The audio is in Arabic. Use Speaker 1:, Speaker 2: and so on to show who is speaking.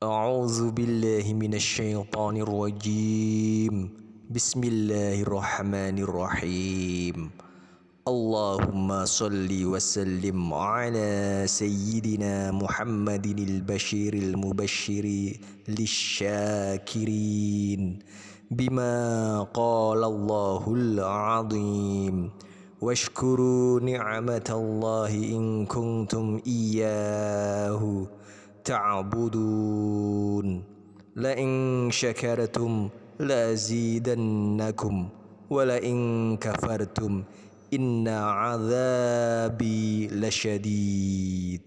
Speaker 1: أعوذ بالله من الشيطان الرجيم. بسم الله الرحمن الرحيم. اللهم صل وسلم على سيدنا محمد البشير المبشر للشاكرين. بما قال الله العظيم واشكروا نعمة الله إن كنتم إياه. تعبدون. لئن شكرتم لأزيدنكم ولئن كفرتم إن عذابي لشديد.